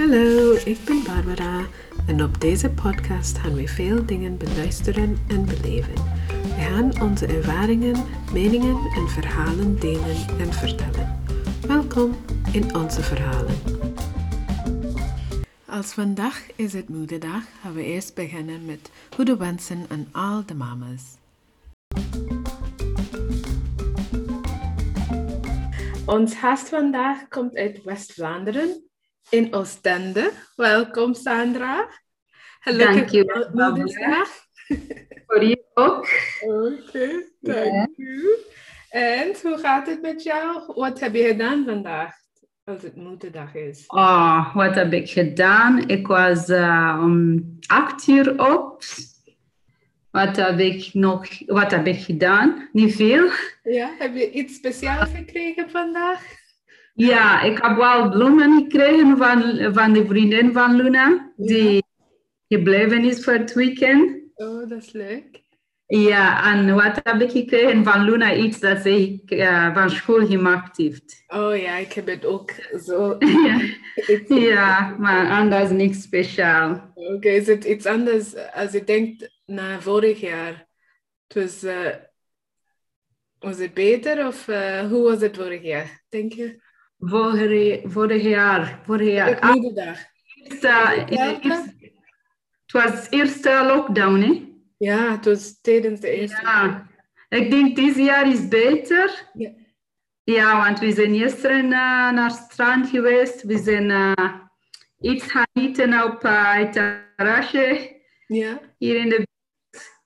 Hallo, ik ben Barbara en op deze podcast gaan we veel dingen beluisteren en beleven. We gaan onze ervaringen, meningen en verhalen delen en vertellen. Welkom in onze verhalen. Als vandaag is het moederdag, gaan we eerst beginnen met goede wensen aan al de mama's. Ons gast vandaag komt uit West-Vlaanderen in Oostende. Welkom Sandra. Gelukkig moedersdag. Voor je ook. Oké, dank u. En hoe gaat het met jou? Wat heb je gedaan vandaag als het moederdag is? Oh, wat heb ik gedaan? Ik was eh, om acht uur op. Wat heb ik nog wat heb ik gedaan? Niet veel. Ja, heb je iets speciaals gekregen vandaag? Ja, ik heb wel bloemen gekregen van, van de vriendin van Luna, die gebleven is voor het weekend. Oh, dat is leuk. Ja, en wat heb ik gekregen van Luna? Iets dat zij eh, van school gemaakt heeft. Oh ja, ik heb het ook zo. Ja, ja maar anders niks speciaal. Oké, is het iets anders als je denkt naar vorig jaar? Het was, eh, was het beter of eh, hoe was het vorig jaar, denk je? Vorig, vorig jaar, vorig jaar. Het moederdag. Eerste- in de eerste- het was eerste lockdown, hè? Ja, het was tijdens de eerste. Ja. Ik denk dit jaar is beter. Ja. Ja, want we zijn gisteren eh, naar het strand geweest. We zijn eh, iets gaan eten op eh, het terrasje Ja? hier in de buurt.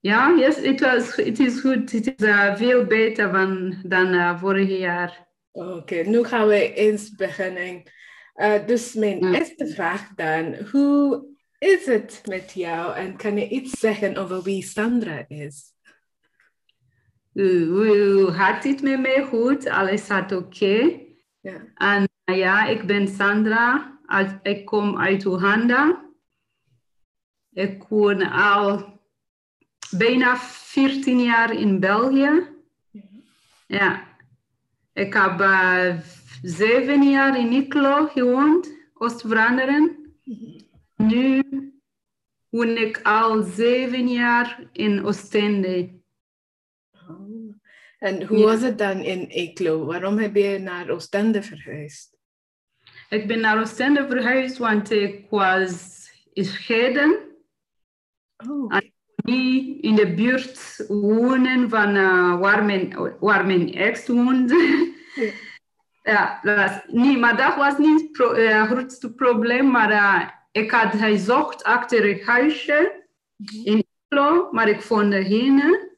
Ja, yes, het was, het is goed. Het is veel beter van, dan vorig jaar. Oké, nu gaan we eens beginnen. Eh, dus mijn Ja. eerste vraag dan. Hoe is het met jou? En kan je iets zeggen over wie Sandra is? Hoe gaat het met mij? Goed, alles gaat oké. Ja. En uh, ja, ik ben Sandra. Ik kom uit Oeganda. Ik woon al bijna 14 jaar in België. Ja. Ik heb eh, zeven jaar in Iklo gewoond, Oost-Vlaanderen. Nu woon ik al zeven jaar in Oostende. Oh. En hoe Ja. was het dan in Eeklo? Waarom heb je naar Oostende verhuisd? Ik ben naar Oostende verhuisd, want ik was gescheiden. Oh, En niet in de buurt wonen van eh, waar, mijn, waar mijn ex woonde. Ja. ja, dat was niet, maar dat was niet het pro, eh, grootste probleem. Maar eh, ik had gezocht achter een huisje in Iklo, maar ik vond er geen.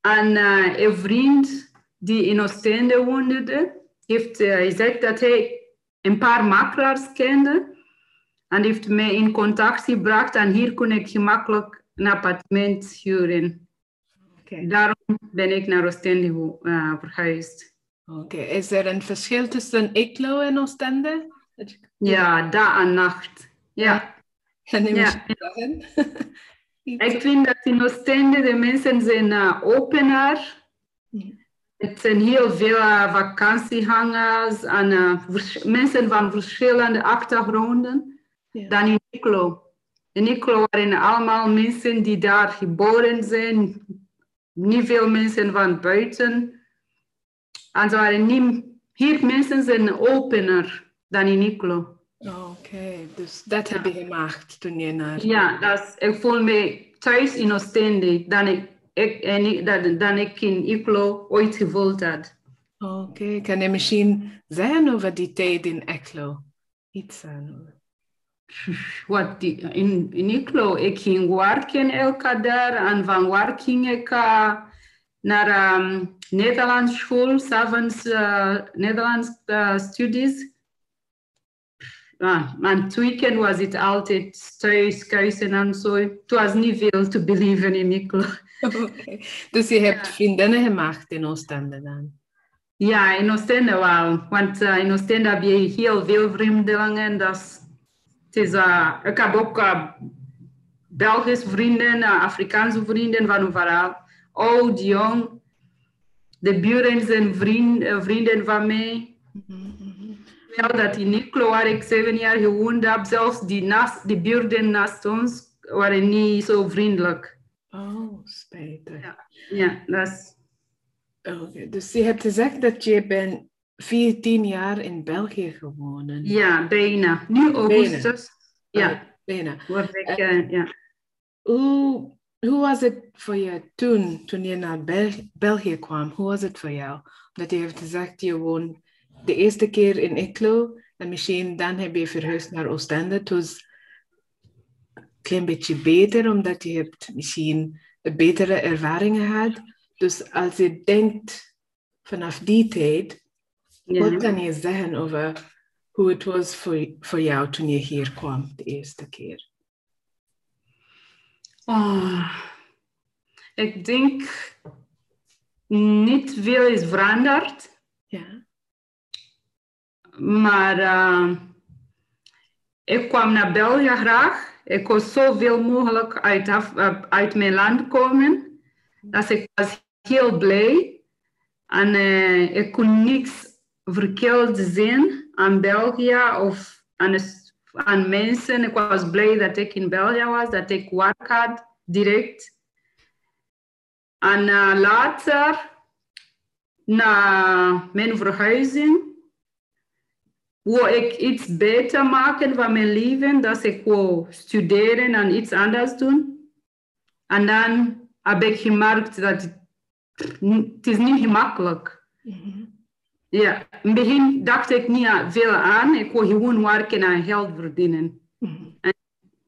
En een vriend die in Oostende woonde, heeft gezegd dat hij een paar makelaars kende. En heeft mij in contact gebracht en hier kon ik gemakkelijk een appartement huren. Daarom ben ik naar Oostende wo- eh, verhuisd. Oké, Is er een verschil tussen Eeklo en Oostende? Ja, dag en nacht. Ja. Je Ja. Ik vind dat in Oostende de mensen zijn uh, opener. Het zijn heel veel eh, vakantiegangers en eh, mensen van verschillende achtergronden Ja. dan in Iklo. In Iklo waren allemaal mensen die daar geboren zijn, niet veel mensen van buiten. En ze waren niet, hier mensen zijn opener dan in Iklo. Oké, dus dat heb je gemaakt toen je naar... Ja, dat is, ik voel me thuis in Oostende dan ik, ik, en ik- dan, dan ik in Iklo ooit gevoeld had. Oké, kan je misschien zeggen over die tijd in Eeklo? Iets aan. Wat die, in, in Iklo, ik ging werken elke dag en van werk ging ik uh, naar um, Nederlands school, s'avonds uh, Nederlands uh, studies. Ah, en het weekend was het altijd thuis, kuisen en zo. Het was niet veel te beleven in Iklo. Oké, Dus je hebt vriendinnen gemaakt in Oostende dan? Ja, in Oostende wel. Want uh, in Oostende heb je heel veel vreemdelingen. Dat is, het is, uh, ik heb ook uh, Belgische vrienden, Afrikaanse vrienden van overal. Oud, jong. De buren zijn vriend, vrienden van mij. Mhm. wel dat in Niklo, waar ik zeven jaar gewoond heb, zelfs die, naast, die buurten naast ons waren niet zo vriendelijk. Oh, spijtig. Ja, ja dat is... Oké, dus je hebt gezegd dat je bent 14 jaar in België gewoond. Ja, bijna. Nu augustus. Ja, Oh, bijna. word ik... eh, ja. Hoe, hoe was het voor je toen, toen je naar Bel- België kwam? Hoe was het voor jou? Omdat je hebt gezegd, je woont de eerste keer in Iklo en misschien dan heb je verhuisd naar Oostende. Het was een klein beetje beter, omdat je hebt misschien betere ervaringen gehad. Dus als je denkt vanaf die tijd, Ja. wat kan je zeggen over hoe het was voor, voor jou toen je hier kwam de eerste keer? Oh, ik denk niet veel is veranderd, Ja. maar eh, ik kwam naar België graag. Ik kon zoveel mogelijk uit, af- eh, uit mijn land komen. Dus ik was heel blij. En eh, ik kon niks verkeerd zien aan België of aan, aan mensen. Ik was blij dat ik in België was, dat ik werk had direct. En eh, later, na mijn verhuizing, wou ik iets beter maken van mijn leven. Dat ik wou studeren en iets anders doen. En dan heb ik gemerkt dat het, is niet gemakkelijk Mhm. Ja, in het begin dacht ik niet veel aan. Ik wou gewoon werken en geld verdienen. Mhm. Het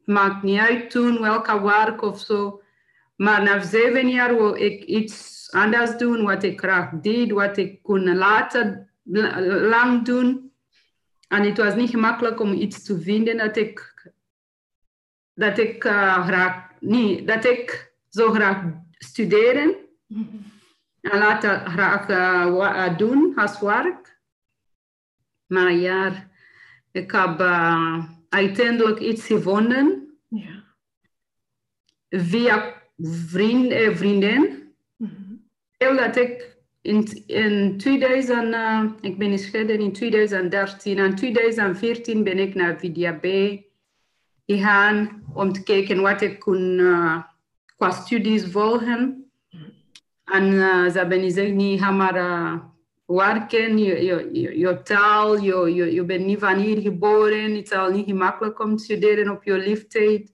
maakt niet uit toen welke werk of zo. Maar na zeven jaar wil ik iets anders doen, wat ik graag deed, wat ik kon later la- lang doen. En het was niet gemakkelijk om iets te vinden dat ik, dat ik eh, graag, niet, dat ik zo graag studeren. Mhm. En later graag eh, wa- eh, doen als werk. Maar ja, ik heb eh, uiteindelijk iets gevonden Ja. via vriend, eh, vriendin. Mhm. Heel dat ik in, in 2000, eh, ik ben gescheiden in 2013 en 2014 ben ik naar VDAB gegaan om te kijken wat ik kon qua studies volgen. En eh, ze eh, werken, je, je, je, je taal, je, bent niet van hier geboren, het is al niet gemakkelijk om te studeren op je leeftijd.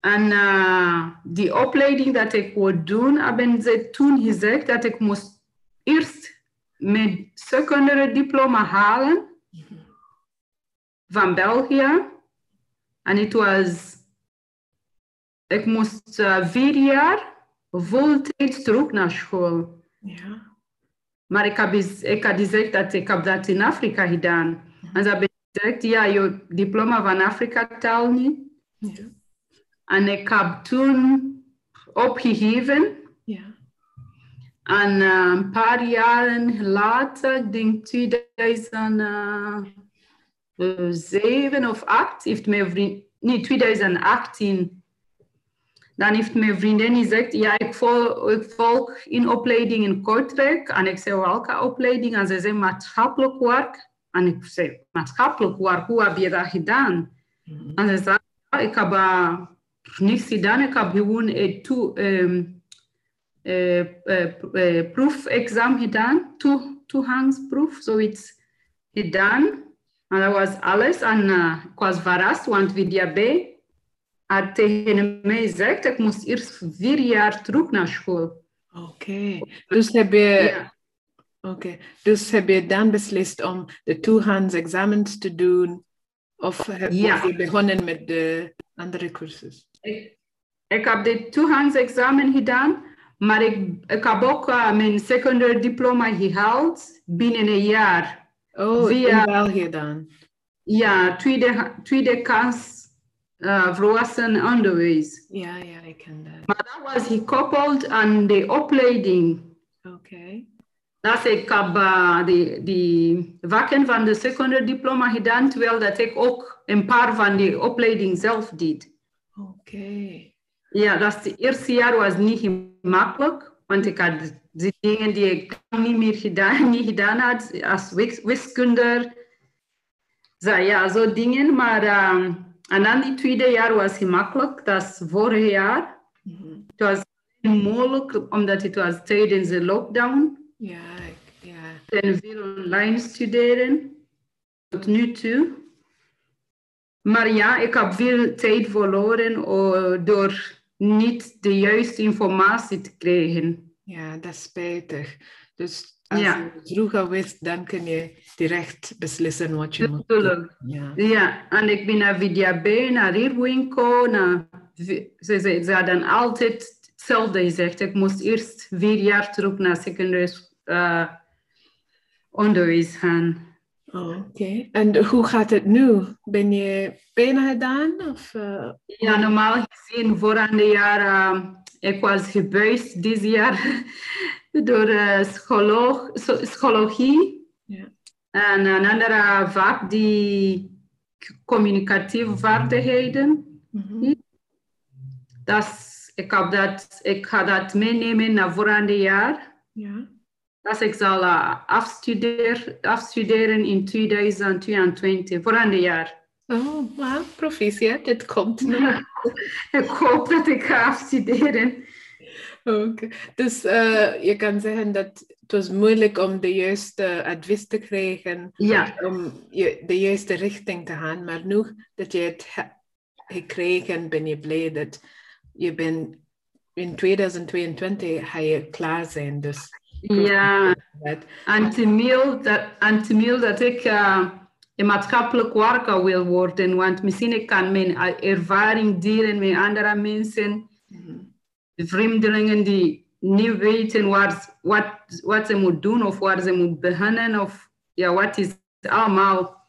En die opleiding dat ik wil doen, hebben ze toen gezegd dat ik moest eerst mijn secundaire diploma halen van België. En het was, ik moest eh, vier jaar voltijds terug naar school. Ja. Maar ik, heb, ik had gezegd dat ik heb dat in Afrika gedaan. En ze hebben gezegd, ja, je diploma van Afrika taal niet. Ja. En ik heb toen opgegeven. Ja. En eh, een paar jaren later, ik denk 2007 of 8, heeft mijn vriend, nee, 2018, dan heeft mijn vriendin gezegd, ja, ik volg, ik volg een opleiding in Kortrijk. En ik zei, welke opleiding? En ze zei, maatschappelijk werk. En ik zei, maatschappelijk werk, hoe heb je dat gedaan? Mhm. En ze zei, ik heb uh, niks gedaan. Ik heb gewoon een toe, um, uh, uh, proefexamen gedaan. Toe, toegangsproef, zoiets gedaan. En dat was alles. En uh, ik was verrast, want VDAB had tegen mij gezegd, ik moest eerst vier jaar terug naar school. Oké. Dus heb je... Ja. Oké. Dus heb je dan beslist om de toegangsexamens te doen? Of heb Ja. je begonnen met de andere cursus? Ik, ik heb de toegangsexamen gedaan, maar ik, ik heb ook uh, mijn secundair diploma gehaald binnen een jaar. Oh, Via- in België dan? Ja, tweede, tweede kans uh, onderwijs. Ja, ja, ik ken dat. Maar dat was gekoppeld aan de opleiding. Oké. Dat ik heb uh, de, die vakken van de secundair diploma gedaan, terwijl dat ik ook een paar van die opleiding zelf deed. Oké. Ja, dat het eerste jaar was niet gemakkelijk, want ik had die dingen die ik niet meer gedaan, niet gedaan had als wiskunde. Zo, ja, zo dingen. Maar uh, en dan die tweede jaar was gemakkelijk. Dat is vorig jaar. Het was moeilijk omdat het was tijdens de lockdown. Ja, ik- ja. En veel online studeren. Tot nu toe. Maar ja, ik heb veel tijd verloren eh, door niet de juiste informatie te krijgen. ja, dat is spijtig. Dus als Ja. je vroeger wist, dan kun je direct beslissen wat je moet doen. Ja. Ja, en ik ben naar VDAB, naar Rierwinkel. Naar, ze, ze, ze hadden altijd hetzelfde gezegd. Ik moest eerst vier jaar terug naar secundair eh, onderwijs gaan. Oh, Oké. En hoe gaat het nu? Ben je bijna gedaan? Of, eh, Ja, normaal gezien, vorige jaar, uh, ik was gebuist dit jaar door uh, scholoog, so- schologie. Ja. En een andere vak, die communicatieve vaardigheden. mhm. Dat ik, heb dat, ik ga dat meenemen naar volgende jaar. ja. Dus ik zal uh, afstudeer, afstuderen in 2022, volgende jaar. Oh, well, proficiat. Het komt nu. Ik hoop dat ik ga afstuderen. Oké. Dus eh, je kan zeggen dat het was moeilijk om de juiste advies te krijgen, Ja, om je, de juiste richting te gaan. Maar nu dat je het hebt gekregen, ben je blij dat je bent in 2022 ga je klaar zijn. Dus ja. En te dat, en dat ik uh, een maatschappelijk werker wil worden. Want misschien ik kan mijn ervaring delen met andere mensen. Mhm. vreemdelingen die niet weten waar, wat, wat ze moeten doen of waar ze moeten beginnen of ja, wat is allemaal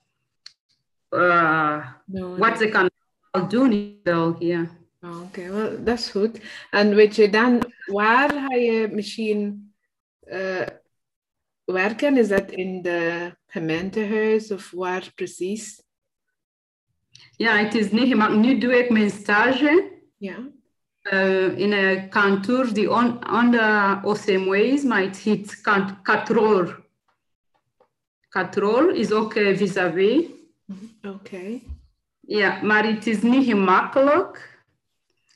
uh, No, wat ze kan doen in België. Oh, Oké, wel, dat is goed. En weet je dan, waar ga je misschien eh, werken? Is dat in de gemeentehuis of waar precies? Ja, het is niet gemakkelijk. Nu doe ik mijn stage Ja. Uh, in een kantoor die on, is, maar het heet Kant- Katrol. Katrol is ook uh, vis-à-vis. Oké. Ja, maar het is niet gemakkelijk.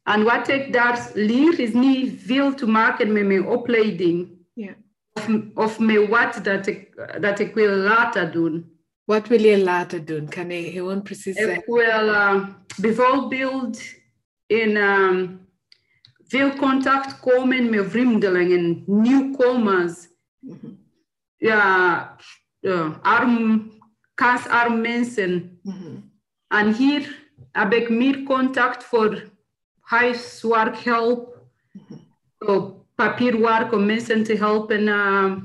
En wat ik daar leer is niet veel te maken met mijn opleiding. Ja. Of, of met wat dat ik, dat ik wil laten doen. Wat wil je laten doen? Kan je gewoon precies Ik zeggen? wil uh, bijvoorbeeld in um, veel contact komen met vreemdelingen, nieuwkomers. Mhm. Ja, ja arm, kansarm mensen. Mhm. En hier heb ik meer contact voor huiswerkhulp, zo papierwerk om mensen te helpen uh,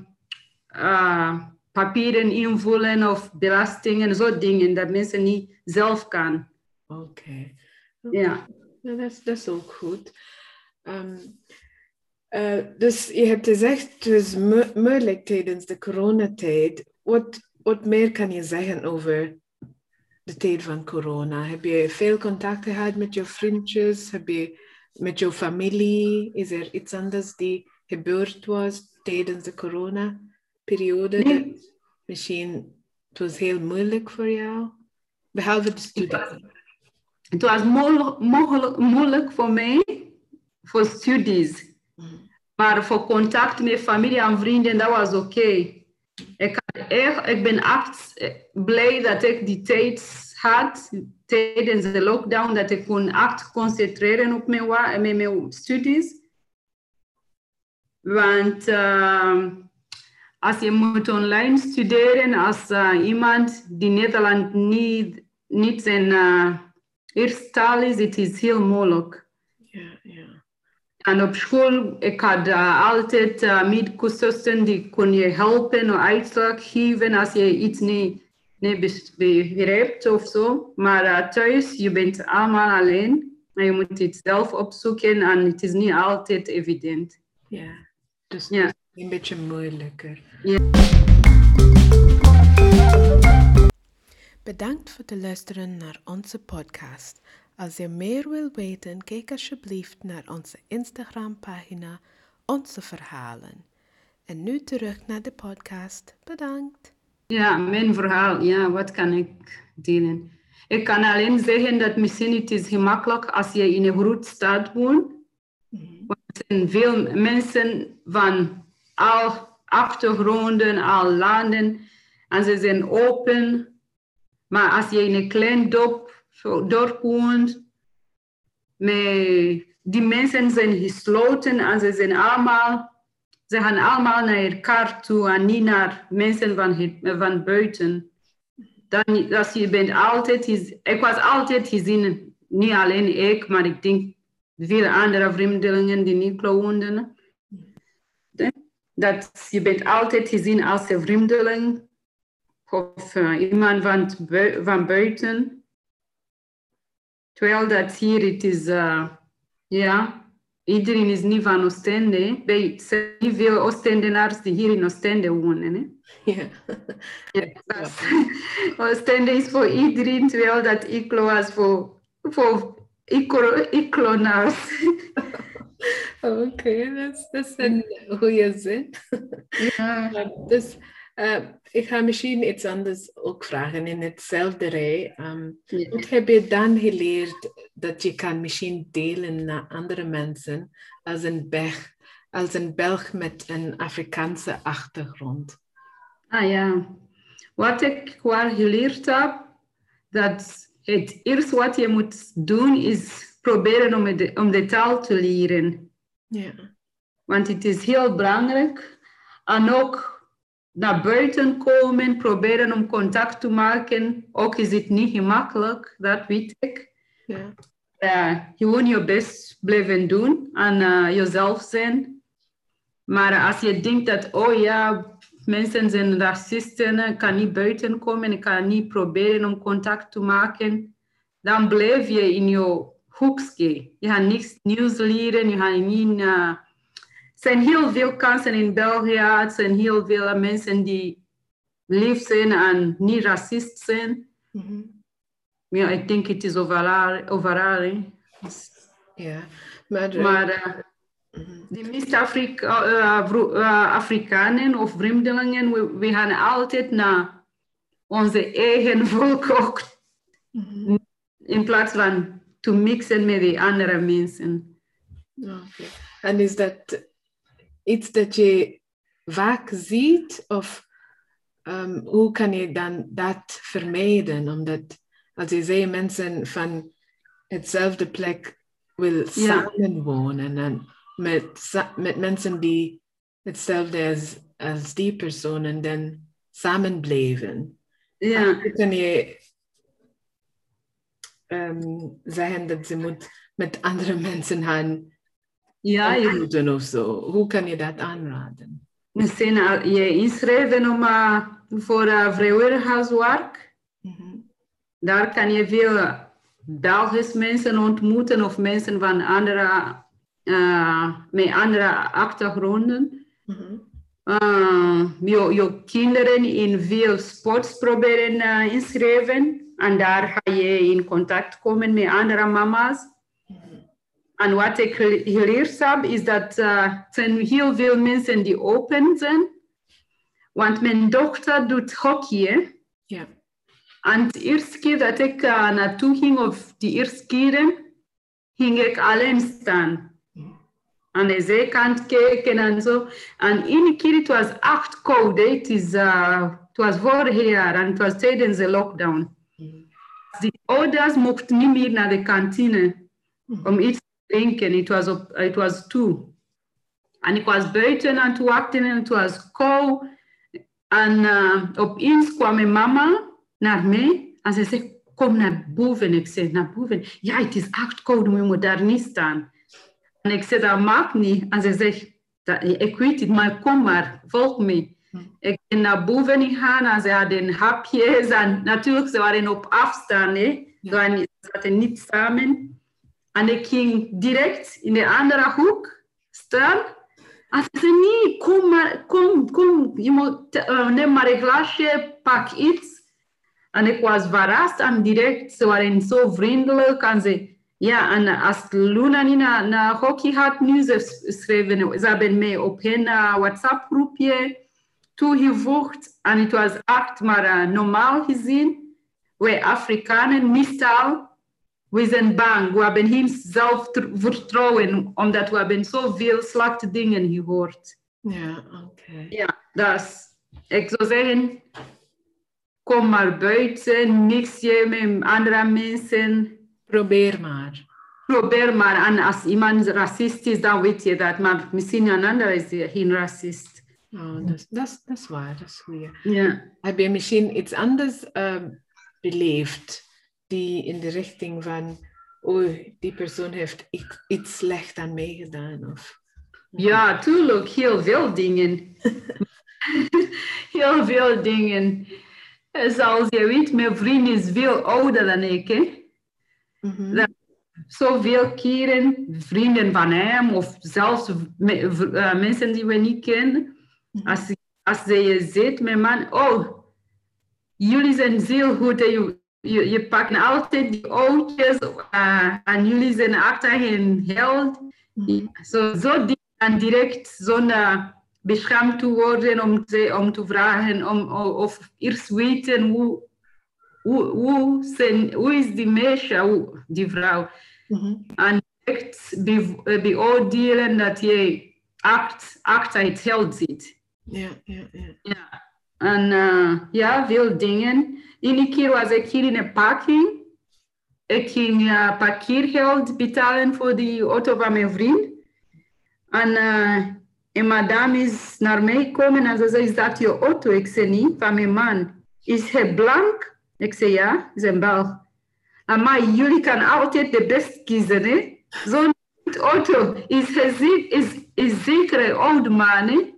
uh, papieren invullen of belastingen, zo dingen dat mensen niet zelf kan. Oké. Ja. Ja, dat, is, dat is ook goed. Ehm, eh, dus je hebt gezegd, het is mo- moeilijk tijdens de coronatijd. Wat, wat meer kan je zeggen over de tijd van corona? Heb je veel contact gehad met je vriendjes? Heb je met jouw familie? Is er iets anders die gebeurd was tijdens de coronaperiode? Nee. Misschien het was heel moeilijk voor jou? Behalve de studie. Het was moeilijk voor mij voor studies. Maar voor contact met familie en vrienden, dat was oké. Ik, echt- ik ben echt blij dat ik die tijd had tijdens de lockdown, dat ik kon echt concentreren op mijn, mijn studies. Want uh, als je moet online studeren als uh, iemand die Nederland niet, niet zijn uh, eerste taal is, het is heel moeilijk. En op school, ik had uh, altijd uh, medecursussen die kon je helpen of uitslag geven als je iets niet, niet begrijpt of zo. Maar uh, thuis, je bent allemaal alleen. En je moet het zelf opzoeken en het is niet altijd evident. Ja, dus Ja. het is een beetje moeilijker. Ja. Bedankt voor het luisteren naar onze podcast. Als je meer wil weten, kijk alsjeblieft naar onze Instagram-pagina Onze Verhalen. En nu terug naar de podcast. Bedankt. Ja, mijn verhaal. Ja, wat kan ik delen? Ik kan alleen zeggen dat misschien het is gemakkelijk als je in een grote stad woont. Want er zijn veel mensen van al achtergronden, al landen. En ze zijn open. Maar als je in een klein dorp, woont, met, die mensen zijn gesloten en ze zijn allemaal, ze gaan allemaal naar elkaar toe en niet naar mensen van, van buiten. Dan, als je bent altijd, ik was altijd gezien, niet alleen ik, maar ik denk veel andere vreemdelingen die niet woonden. Dat je bent altijd gezien als een vreemdeling of uh, iemand van buiten. Terwijl dat hier, het is, uh, ja, iedereen is niet van Oostende. Er zijn niet veel Oostendenaars die hier in Oostende wonen. Hè? Ja. ja Oostende is voor iedereen, terwijl dat Iklo was voor, voor Iklonaars. Oké, okay, dat, dat is een goede zin. Ja. Dus uh, ik ga misschien iets anders ook vragen in hetzelfde rij. Um, Ja. Wat heb je dan geleerd dat je kan misschien delen naar andere mensen als een Belg, als een Belg met een Afrikaanse achtergrond? Ah ja, wat ik wel geleerd heb, dat het eerste wat je moet doen is proberen om de, om de taal te leren. Ja. Want het is heel belangrijk. En ook naar buiten komen, proberen om contact te maken. Ook is het niet gemakkelijk, dat weet ik. Ja. Uh, gewoon je best blijven doen en uh, jezelf zijn. Maar als je denkt dat, oh ja, mensen zijn racisten, ik kan niet buiten komen, ik kan niet proberen om contact te maken, dan blijf je in je hoekje. Je gaat niks nieuws leren, je gaat niet... Uh, zijn heel veel kansen in België, er zijn heel veel mensen die lief zijn en niet racist zijn. Mhm. Ja, ik denk het is overal. overal. Dus- Ja, maar, Maar uh, de meeste Afrika, uh, Afrikanen of vreemdelingen, we, we, gaan altijd naar onze eigen volk ook. Mm -hmm. In plaats van te mixen met de andere mensen. Okay. En is dat iets dat je vaak ziet? Of um, hoe kan je dan dat vermijden? Omdat als je zei mensen van hetzelfde plek wil samenwonen en met, met mensen die hetzelfde als, als die personen dan samen blijven. Ja. Kan je um, zeggen dat ze moet met andere mensen gaan ja, je... of zo? Hoe kan je dat aanraden? Misschien je inschrijven om, uh, voor uh, vrijwilligerswerk. Mm -hmm. Daar kan je veel Belgische mensen ontmoeten of mensen van andere, uh, met andere achtergronden. Mm -hmm. uh, je, je kinderen in veel sports proberen inschrijven. En daar ga je in contact komen met andere mama's. En wat ik geleerd heb, is dat uh, zijn heel veel mensen die open zijn. Want mijn dochter doet hockey. Ja. En de eerste keer dat ik uh, naartoe ging, of de eerste keren, ging ik alleen staan. Aan de zijkant kijken en zo. En één keer, het was echt koud. Het, is, uh, het was vorig jaar en het was tijdens de lockdown. De ouders mochten niet meer naar de kantine om iets te drinken. Het was, op, het was toe. En ik was buiten aan het wachten en het was koud. En uh, opeens kwam mijn mama naar mij en ze zegt, kom naar boven. Ik zei, naar boven? Ja, het is echt koud, je moet daar niet staan. En ik zei, dat maakt niet. En ze zegt, ik weet het, maar kom maar, volg me. Ik ben naar boven gegaan en ze hadden hapjes. En natuurlijk, ze waren op afstand. Hè. Ze zaten niet samen. En ik ging direct in de andere hoek staan. En ze zei, nee, kom maar, kom, kom. Je moet, uh, neem maar een glasje, pak iets. En ik was verrast en direct, ze waren zo vriendelijk. En ze, Ja, en als Luna niet naar, naar hockey had nu, ze schreven, ze hebben mij op hun uh, WhatsApp-groepje toegevoegd. En het was echt maar uh, normaal gezien. Wij Afrikanen meestal, we zijn bang. We hebben geen zelfvertrouwen, omdat we hebben zoveel slechte dingen gehoord. Ja, oké. Ja, dus ik zou zeggen, kom maar buiten, mix je met andere mensen. Probeer maar. Probeer maar. En als iemand racist is, dan weet je dat. Maar misschien een ander is geen racist. Oh, dat, is, dat, dat is waar, dat is goed. Ja. Heb je misschien iets anders um, beleefd die in de richting van, oh, die persoon heeft iets slecht aan mij gedaan? Of... Ja, tuurlijk, heel veel dingen. heel veel dingen. Zoals je weet, mijn vriend is veel ouder dan ik. Hè? Mhm. Zoveel keren vrienden van hem of zelfs uh, mensen die we niet kennen. Mhm. Als, als je zit met man, oh, jullie zijn heel goed. Je, je, pakt altijd die oudjes uh, en jullie zijn achter hen held. Mhm. Zo, zo dan direct zonder beschermd te worden om te, om te vragen om, of eerst weten hoe, hoe, hoe, zijn, hoe is die meisje, die vrouw. Mhm. En echt be, beoordelen dat je acht, achter het geld zit. Ja, ja, ja. Ja. En eh, ja, veel dingen. Eén keer was ik hier in een parking. Ik ging eh, parkeergeld betalen voor die auto van mijn vriend. En eh, een madame is naar mij gekomen en ze zei, is dat je auto? Ik zei niet, van mijn man. Is hij blank? Ik zei ja, is een Belg. "Ah, Maar jullie kan altijd de best kiezen, hè? Zo'n auto is, hij is, is zeker een oude man, hè?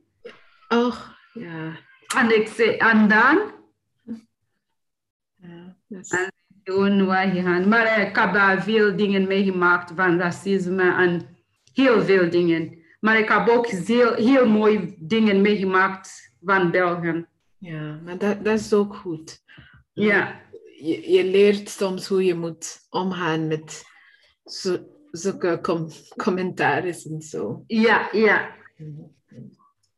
Och, ja. En ik zei, en dan? ja is- En gewoon weggegaan. Maar ik heb daar veel dingen meegemaakt van racisme en heel veel dingen. Maar ik heb ook heel, heel mooie dingen meegemaakt van België. ja, maar dat, dat is ook goed. Ja, Je, je leert soms hoe je moet omgaan met zo, zulke com commentaren en zo. ja, ja.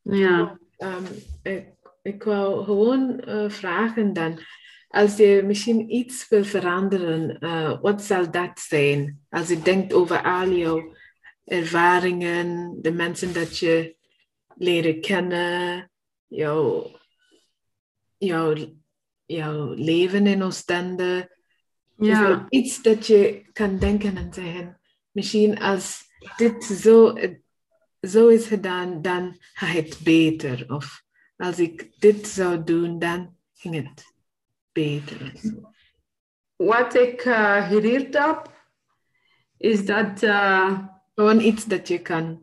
Ja, Ehm, ik, ik wou gewoon eh, vragen dan, als je misschien iets wil veranderen, eh, wat zal dat zijn? Als je denkt over al jouw ervaringen, de mensen dat je leren kennen, jouw, jouw, jouw leven in Oostende. Is er ja. iets dat je kan denken en zeggen, misschien als dit zo, zo is gedaan, dan gaat het beter. Of als ik dit zou doen, dan ging het beter. Wat ik eh, geleerd heb, is dat... eh, Gewoon iets dat je kan,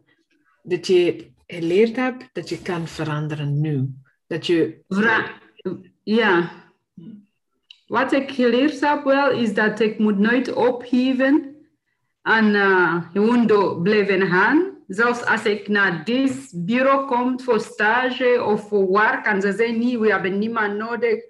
dat je geleerd hebt, dat je kan veranderen nu. Dat je, Vra- ja. Wat ik geleerd heb wel, is dat ik moet nooit opgeven en eh, gewoon door blijven gaan. Zelfs als ik naar dit bureau kom voor stage of voor werk en ze zeggen niet, we hebben niemand nodig.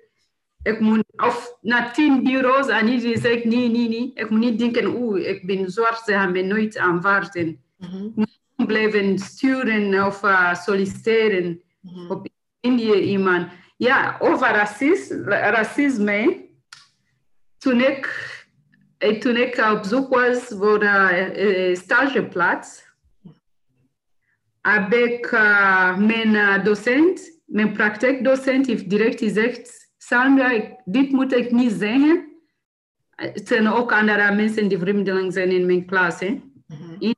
Ik moet, of naar tien bureaus en iedereen zegt nee, nee, nee. Ik moet niet denken, oeh, ik ben zwart, ze gaan me nooit aanvaarden. Mhm, Blijven sturen of eh, solliciteren mhm. op Indië iemand. Ja, over racisme, racisme. Toen ik, eh, toen ik op zoek was voor een stageplaats, ik eh, mijn eh, docent, mijn praktijkdocent, heeft direct gezegd: Sandra, dit moet ik niet zeggen. Het zijn ook andere mensen die vreemdeling zijn in mijn klas. Hè? Mhm.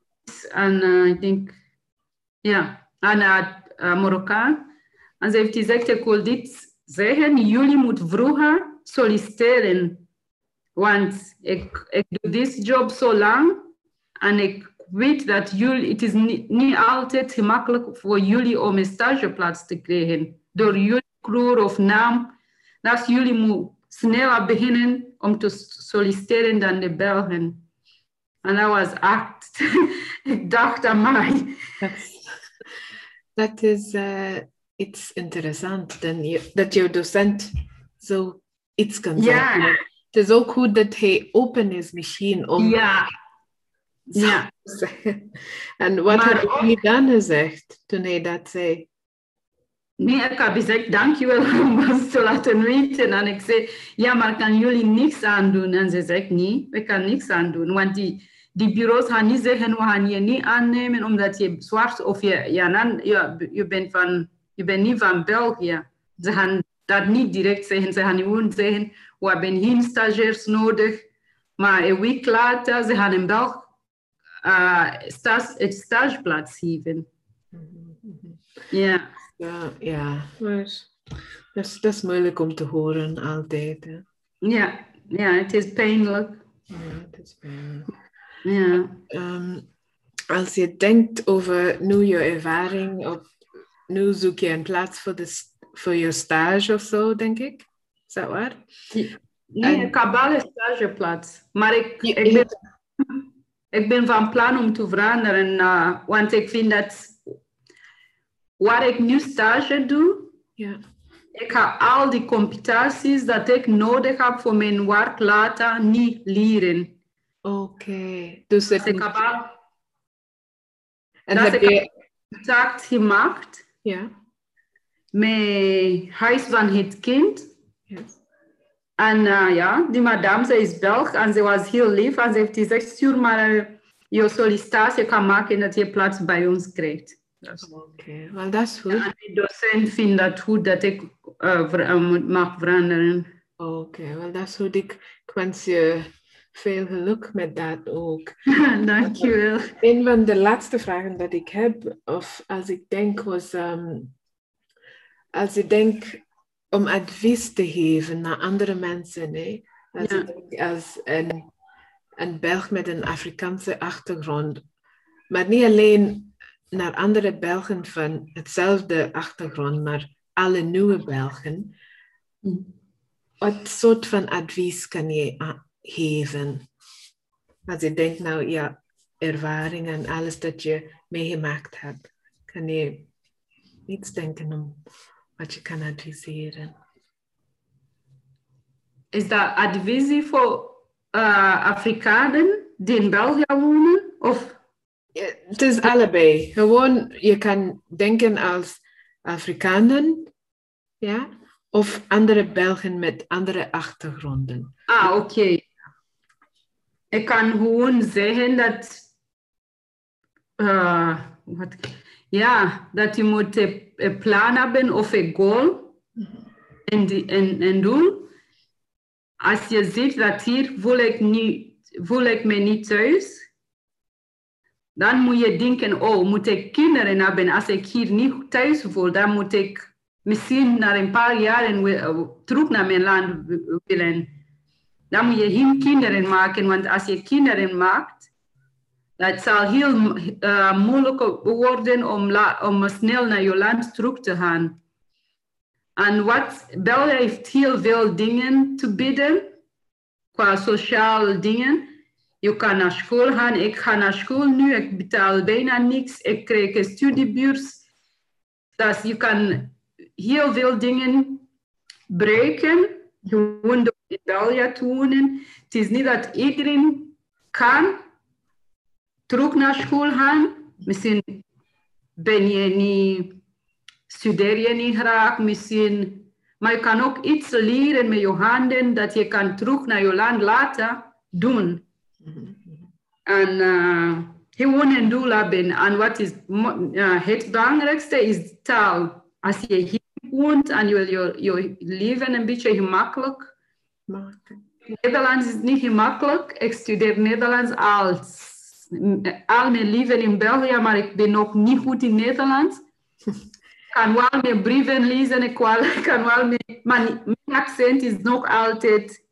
En eh, ik denk, ja, en uh, Marokkaan. En ze heeft gezegd, ik wil dit zeggen, jullie moeten vroeger solliciteren. Want ik, ik doe deze job zo lang en ik weet dat jullie, het is niet, niet altijd gemakkelijk voor jullie om een stageplaats te krijgen. Door jullie kleur of naam. Dat jullie moeten sneller beginnen om te solliciteren dan de Belgen. En dat was echt, ik dacht aan mij. Dat is- is eh, iets interessants, dan je, dat jouw docent zo iets kan Ja. zeggen. Het is ook goed dat hij open is misschien om Ja, Ja. En wat Maar heb je dan gezegd toen hij dat zei? Nee, ik heb gezegd, dankjewel om ons te laten weten. En ik zei, ja, maar kan jullie niks aan doen? En ze zegt, nee, we kan niks aan doen. Want die, die bureaus gaan niet zeggen, we gaan je niet aannemen omdat je zwart of je, ja, dan, ja, je, bent van, je bent niet van België. Ze gaan dat niet direct zeggen. Ze gaan gewoon zeggen, we hebben geen stagiairs nodig. Maar een week later, ze gaan een Belg uh, stage, het stageplaats geven. Ja. Ja, ja. Maar dat is, dat is moeilijk om te horen altijd. Hè. Ja, ja, het is pijnlijk. Ja, het is pijnlijk. Ja. Ehm, als je denkt over nu je ervaring, op, nu zoek je een plaats voor, de, voor je stage of zo, denk ik. Is dat waar? Nee, En- een stageplaats. Maar ik, ik, ben, ik ben van plan om te veranderen. eh, want ik vind dat waar ik nu stage doe, Ja. ik ga al die competenties dat ik nodig heb voor mijn werk later niet leren. Oké. Dus Dus ik heb al en dat heb ik- je... contact gemaakt Ja. met Huis van het Kind. Yes. En uh, ja, die madame, ze is Belg en ze was heel lief. En ze heeft gezegd, stuur maar uh, je sollicitatie kan maken dat je plaats bij ons krijgt. Oké, wel dat is goed. En de docent vindt het goed dat ik uh, ver- mag veranderen. Oké, wel dat is goed. Ik, ik wens je veel geluk met dat ook. Dankjewel. Een van de laatste vragen dat ik heb, of als ik denk, was ehm, als ik denk om advies te geven naar andere mensen. Hè? Als, Ja. als een, een Belg met een Afrikaanse achtergrond, maar niet alleen naar andere Belgen van hetzelfde achtergrond, maar alle nieuwe Belgen. Wat soort van advies kan je a- geven? Als je denkt, nou ja, ervaring en alles dat je meegemaakt hebt, kan je iets denken om wat je kan adviseren. Is dat advies voor uh, Afrikanen die in België wonen? Of Ja, Het is allebei. Gewoon, je kan denken als Afrikanen, ja, of andere Belgen met andere achtergronden. Ah, oké. Ik kan gewoon zeggen dat, eh, wat, ja, dat je moet een, een plan hebben of een goal en, die, en, en doen. Als je ziet dat hier voel ik, niet, voel ik me niet thuis, dan moet je denken, oh, moet ik kinderen hebben? Als ik hier niet thuis voel, dan moet ik misschien na een paar jaren wi- terug naar mijn land willen. Dan moet je geen kinderen maken, want als je kinderen maakt, dat zal heel eh, moeilijk worden om, om snel naar je land terug te gaan. En wat België heeft heel veel dingen te bieden, qua sociale dingen. Je kan naar school gaan. Ik ga naar school nu, ik betaal bijna niks. Ik krijg een studiebeurs. Dus je kan heel veel dingen bereiken, gewoon door in België te wonen. Het is niet dat iedereen kan terug naar school gaan. Misschien ben je niet, studeer je niet graag, misschien. Maar je kan ook iets leren met je handen dat je kan terug naar je land laten doen. En uh, gewoon een doel hebben. En wat is ja, het belangrijkste is taal. Als je hier woont en je wil je, je leven een beetje gemakkelijk. Nederlands is niet gemakkelijk. Ik studeer Nederlands al, al mijn leven in België, maar ik ben nog niet goed in Nederlands. Ik kan wel mijn brieven lezen, ik kan wel mijn, maar mijn accent is nog altijd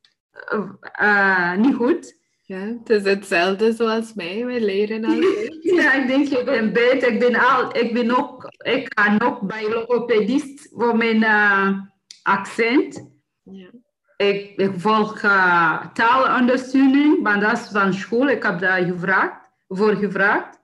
uh, uh, niet goed. Ja, het is hetzelfde zoals mij. We leren altijd. Ja, ik denk, ik ben beter. Ik ben, al, ik ben ook, ik ga ook bij logopedist voor mijn uh, accent. Ja. Ik, ik volg uh, taalondersteuning, maar dat is van school. Ik heb daar gevraagd, voor gevraagd.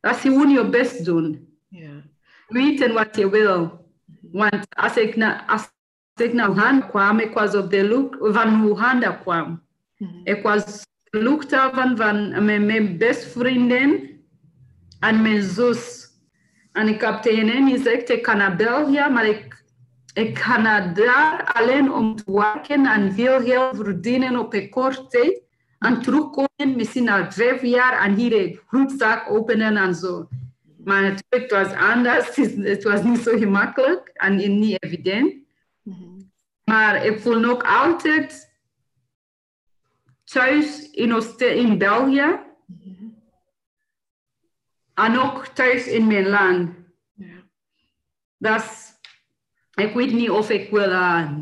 Dat is gewoon je best doen. Ja. Weten wat je wil. Want als ik, na, als ik naar Uganda kwam, ik was op de look van hoe Uganda kwam. Mhm. Ik was luchthaven van met mijn bestvrienden en mijn zus. En ik heb tegen hen gezegd, ik ga naar België, maar ik, ik ga naar daar alleen om te werken en veel geld verdienen op een korte tijd. En terugkomen, misschien na vijf jaar, en hier een groepzaak openen en zo. Maar natuurlijk, het was anders. Het was niet zo gemakkelijk en niet evident. Maar ik voel ook altijd thuis in, Oost- in België. En ook thuis in mijn land. Ja. Dat is, ik weet niet of ik wil, eh,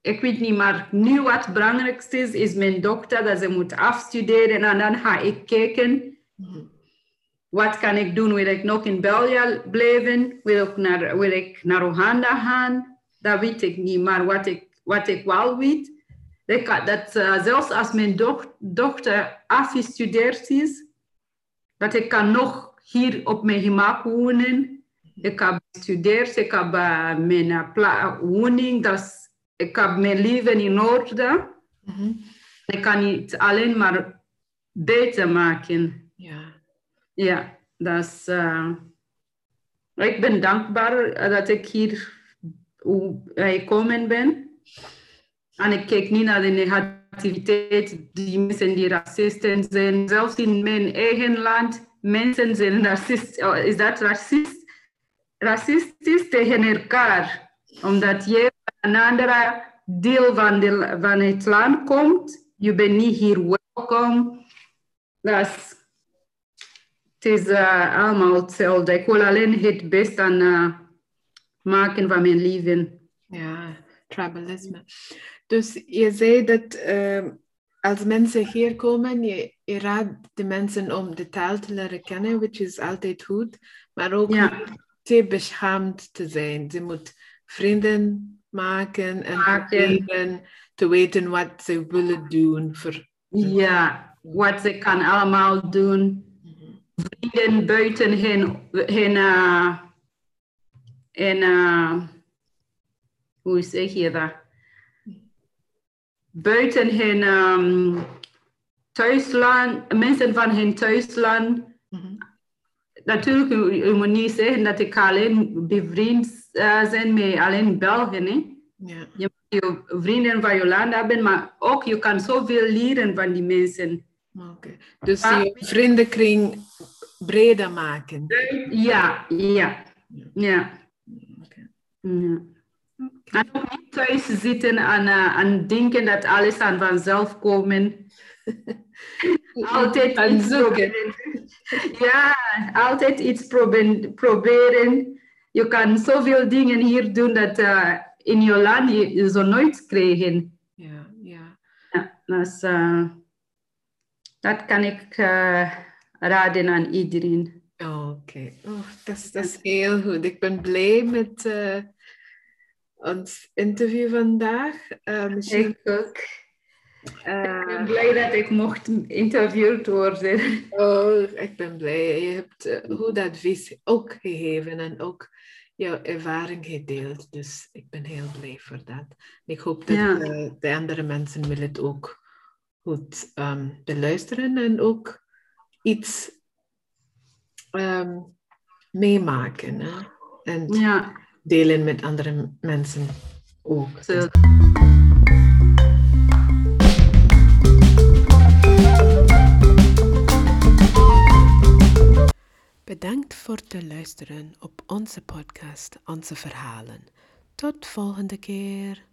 ik weet niet, maar nu wat het belangrijkste is, is mijn dochter dat ze moet afstuderen en dan ga ik kijken. Wat kan ik doen? Wil ik nog in België blijven? Wil ik naar, wil ik Oeganda gaan? Dat weet ik niet. Maar wat ik, wat ik wel weet, ik, dat eh, zelfs als mijn doch- dochter afgestudeerd is, dat ik kan nog hier op mijn gemak wonen. Ik heb gestudeerd, ik heb eh, mijn pla- woning, dat ik heb mijn leven in orde. Mhm. Ik kan het alleen maar beter maken. Ja. Ja, dat is. eh, ik ben dankbaar dat ik hier gekomen ben. En ik kijk niet naar de negativiteit, die mensen die racisten zijn. Zelfs in mijn eigen land, mensen zijn racist. oh, is dat racist? Racistisch tegen elkaar. Omdat jij een andere deel van, de, van het land komt, je bent niet hier welkom. Dat is het is eh, allemaal hetzelfde. Ik wil alleen het beste aan eh, maken van mijn leven. Ja, tribalisme. Dus je zei dat ehm, als mensen hier komen, je, je raadt de mensen om de taal te leren kennen, which is altijd goed, maar ook Ja. te beschaamd te zijn. Ze moet vrienden maken en proberen te weten wat ze willen doen. Voor, Ja, wat ze kan allemaal doen. Vrienden buiten hun, hun hun, eh, hoe zeg je dat? Buiten hun ehm, thuisland, mensen van hun thuisland. Natuurlijk, je, je moet niet zeggen dat ik alleen bevriend uh, zijn met alleen Belgen. Hè? Ja. Je moet je vrienden van je land hebben, maar ook je kan zoveel leren van die mensen. Oké. Dus je vriendenkring breder maken. Ja, ja, ja. Ja. En ook niet thuis zitten en, uh, en denken dat alles aan vanzelf komen. altijd iets zoeken. proberen. Ja, altijd iets proberen. Je kan zoveel dingen hier doen dat uh, in je land je, je zo nooit krijgen. Ja, ja. Ja, dus, uh, dat kan ik uh, raden aan iedereen. Oké, oh, dat, is, dat is heel goed. Ik ben blij met ons interview vandaag. Uh, misschien, Ik ook. Ik ben blij dat ik mocht interviewd worden. Oh, ik ben blij. Je hebt uh, goed advies ook gegeven en ook jouw ervaring gedeeld. Dus ik ben heel blij voor dat. Ik hoop dat Ja. de andere mensen willen het ook goed um, beluisteren en ook iets um, meemaken. Hè? En Ja, delen met andere mensen ook. Bedankt voor het luisteren op onze podcast Onze Verhalen. Tot volgende keer.